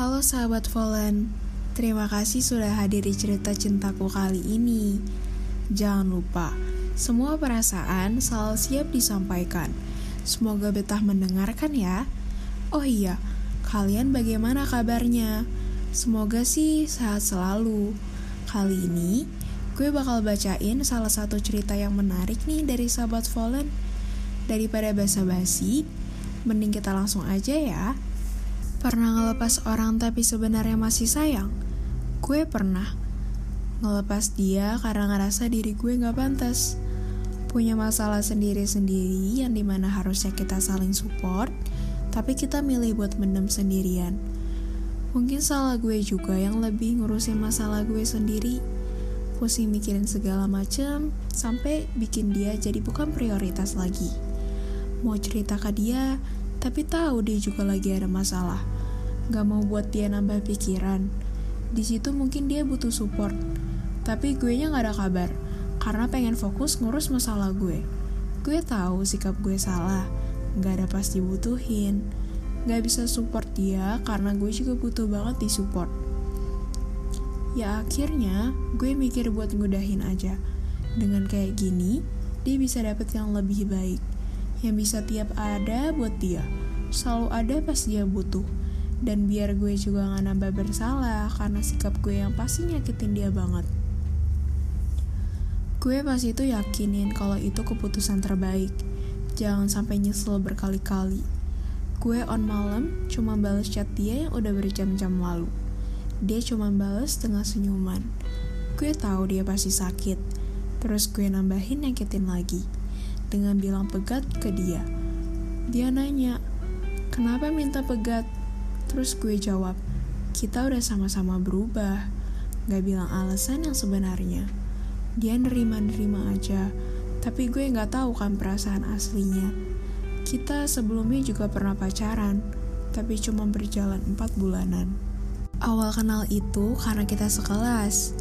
Halo sahabat Volen, terima kasih sudah hadir di cerita cintaku kali ini. Jangan lupa, semua perasaan selalu siap disampaikan. Semoga betah mendengarkan ya. Oh iya, kalian bagaimana kabarnya? Semoga sih sehat selalu. Kali ini, gue bakal bacain salah satu cerita yang menarik nih dari sahabat Volen. Daripada basa-basi, mending kita langsung aja ya. Pernah ngelepas orang tapi sebenarnya masih sayang? Gue pernah. Ngelepas dia karena ngerasa diri gue gak pantas. Punya masalah sendiri-sendiri yang di mana harusnya kita saling support, tapi kita milih buat mendem sendirian. Mungkin salah gue juga yang lebih ngurusin masalah gue sendiri. Pusing mikirin segala macem, sampai bikin dia jadi bukan prioritas lagi. Mau cerita ke dia, tapi tahu dia juga lagi ada masalah. Gak mau buat dia nambah pikiran. Di situ mungkin dia butuh support, tapi gue nya gak ada kabar karena pengen fokus ngurus masalah gue. Gue tahu sikap gue salah, gak ada pas dibutuhin. Gak bisa support dia karena gue juga butuh banget disupport. Ya akhirnya gue mikir buat ngudahin aja. Dengan kayak gini, dia bisa dapet yang lebih baik yang bisa tiap ada buat dia. Selalu ada pas dia butuh. Dan biar gue juga gak nambah bersalah karena sikap gue yang pasti nyakitin dia banget. Gue pas itu yakinin kalau itu keputusan terbaik. Jangan sampai nyesel berkali-kali. Gue on malam cuma balas chat dia yang udah berjam-jam lalu. Dia cuma balas dengan senyuman. Gue tahu dia pasti sakit. Terus gue nambahin nyakitin lagi dengan bilang pegat ke dia. Dia nanya, kenapa minta pegat? Terus gue jawab, kita udah sama-sama berubah. Gak bilang alasan yang sebenarnya. Dia nerima-nerima aja, tapi gue gak tahu kan perasaan aslinya. Kita sebelumnya juga pernah pacaran, tapi cuma berjalan 4 bulanan. Awal kenal itu karena kita sekelas.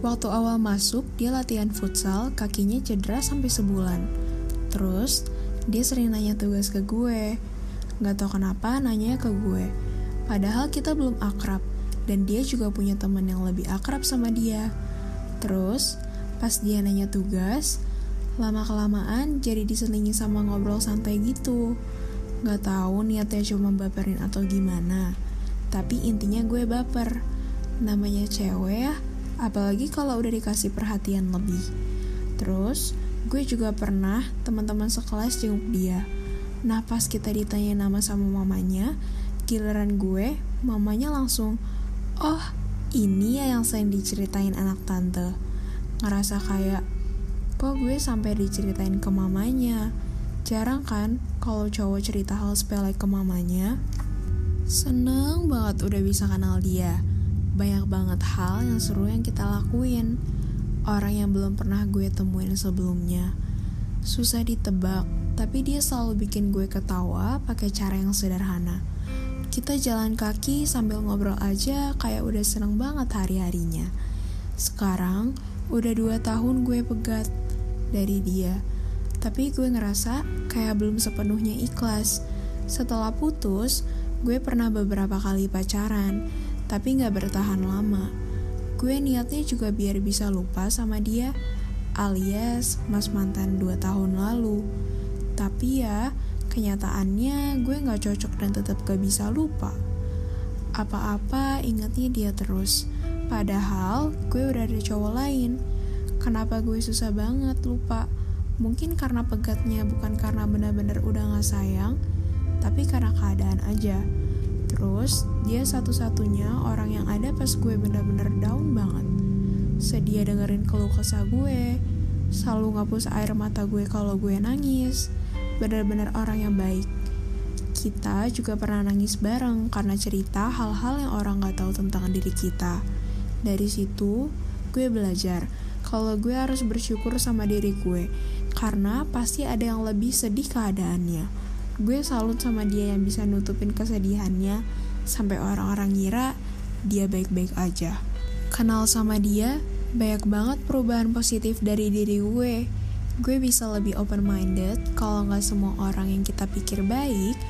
Waktu awal masuk, dia latihan futsal, kakinya cedera sampai sebulan. Terus, dia sering nanya tugas ke gue. Gak tau kenapa nanya ke gue. Padahal kita belum akrab, dan dia juga punya temen yang lebih akrab sama dia. Terus, pas dia nanya tugas, lama-kelamaan jadi diselingi sama ngobrol santai gitu. Gak tahu niatnya cuma baperin atau gimana. Tapi intinya gue baper. Namanya cewek ya, apalagi kalau udah dikasih perhatian lebih. Terus, gue juga pernah teman-teman sekelas jenguk dia. Nah pas kita ditanya nama sama mamanya, giliran gue, mamanya langsung, oh ini ya yang sering diceritain anak tante. Ngerasa kayak, kok gue sampai diceritain ke mamanya. Jarang kan kalau cowok cerita hal sepele ke mamanya. Seneng banget udah bisa kenal dia. Banyak banget hal yang seru yang kita lakuin orang yang belum pernah gue temuin sebelumnya. Susah ditebak, tapi dia selalu bikin gue ketawa pakai cara yang sederhana. Kita jalan kaki sambil ngobrol aja kayak udah seneng banget hari-harinya. Sekarang, udah dua tahun gue pegat dari dia. Tapi gue ngerasa kayak belum sepenuhnya ikhlas. Setelah putus, gue pernah beberapa kali pacaran, tapi gak bertahan lama Gue niatnya juga biar bisa lupa sama dia, alias mas mantan 2 tahun lalu. Tapi ya, kenyataannya gue gak cocok dan tetap gak bisa lupa. Apa-apa ingatnya dia terus, padahal gue udah ada cowok lain. Kenapa gue susah banget lupa? Mungkin karena pegatnya bukan karena benar-benar udah gak sayang, tapi karena keadaan aja. Terus, dia satu-satunya orang yang ada pas gue bener-bener down banget. Sedia dengerin keluh kesah gue, selalu ngapus air mata gue kalau gue nangis. Bener-bener orang yang baik. Kita juga pernah nangis bareng karena cerita hal-hal yang orang gak tahu tentang diri kita. Dari situ, gue belajar kalau gue harus bersyukur sama diri gue, karena pasti ada yang lebih sedih keadaannya gue salut sama dia yang bisa nutupin kesedihannya sampai orang-orang ngira dia baik-baik aja. Kenal sama dia, banyak banget perubahan positif dari diri gue. Gue bisa lebih open-minded kalau nggak semua orang yang kita pikir baik,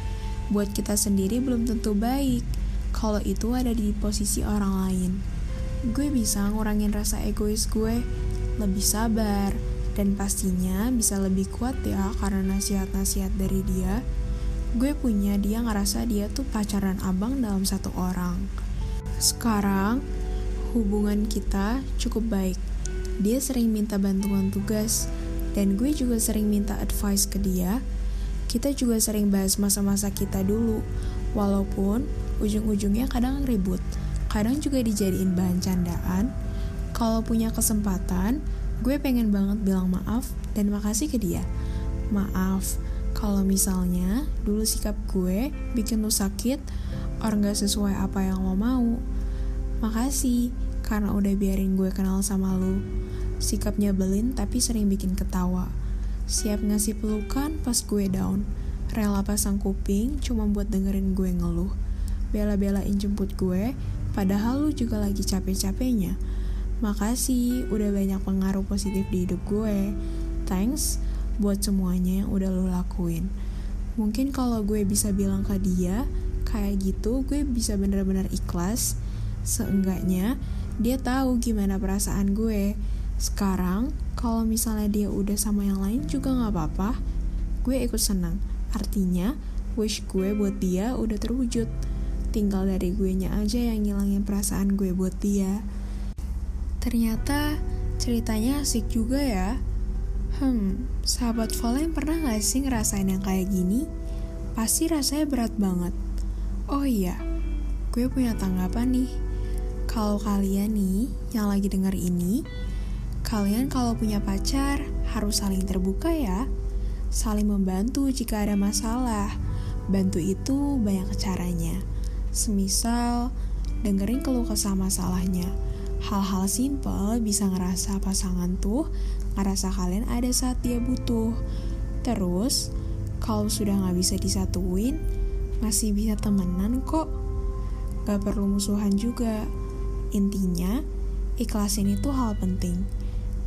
buat kita sendiri belum tentu baik. kalau itu ada di posisi orang lain. Gue bisa ngurangin rasa egois gue, lebih sabar, dan pastinya bisa lebih kuat ya karena nasihat-nasihat dari dia. Gue punya dia ngerasa dia tuh pacaran abang dalam satu orang. Sekarang, hubungan kita cukup baik. Dia sering minta bantuan tugas, dan gue juga sering minta advice ke dia. Kita juga sering bahas masa-masa kita dulu, walaupun ujung-ujungnya kadang ribut kadang juga dijadiin bahan candaan. Kalau punya kesempatan, gue pengen banget bilang maaf dan makasih ke dia. Maaf, kalau misalnya dulu sikap gue bikin lo sakit, orang gak sesuai apa yang lo mau. Makasih, karena udah biarin gue kenal sama lo. Sikapnya belin tapi sering bikin ketawa. Siap ngasih pelukan pas gue down. Rela pasang kuping cuma buat dengerin gue ngeluh. Bela-belain jemput gue Padahal lu juga lagi capek-capeknya. Makasih udah banyak pengaruh positif di hidup gue. Thanks buat semuanya yang udah lu lakuin. Mungkin kalau gue bisa bilang ke dia kayak gitu, gue bisa bener-bener ikhlas. Seenggaknya dia tahu gimana perasaan gue. Sekarang kalau misalnya dia udah sama yang lain juga nggak apa-apa. Gue ikut senang. Artinya wish gue buat dia udah terwujud tinggal dari gue nya aja yang ngilangin perasaan gue buat dia. Ternyata ceritanya asik juga ya. Hmm, sahabat Valen pernah gak sih ngerasain yang kayak gini? Pasti rasanya berat banget. Oh iya, gue punya tanggapan nih. Kalau kalian nih yang lagi denger ini, kalian kalau punya pacar harus saling terbuka ya. Saling membantu jika ada masalah. Bantu itu banyak caranya Semisal dengerin keluh kesah masalahnya. Hal-hal simple bisa ngerasa pasangan tuh ngerasa kalian ada saat dia butuh. Terus, kalau sudah nggak bisa disatuin, masih bisa temenan kok. Gak perlu musuhan juga. Intinya, ikhlasin itu hal penting.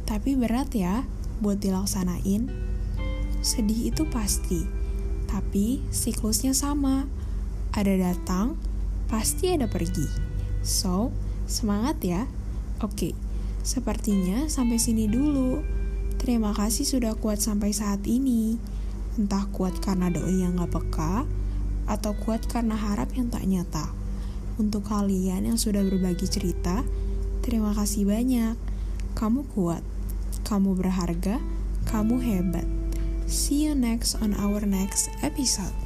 Tapi berat ya buat dilaksanain. Sedih itu pasti, tapi siklusnya sama. Ada datang, pasti ada pergi. So, semangat ya. Oke, sepertinya sampai sini dulu. Terima kasih sudah kuat sampai saat ini. Entah kuat karena doi yang gak peka, atau kuat karena harap yang tak nyata. Untuk kalian yang sudah berbagi cerita, terima kasih banyak. Kamu kuat, kamu berharga, kamu hebat. See you next on our next episode.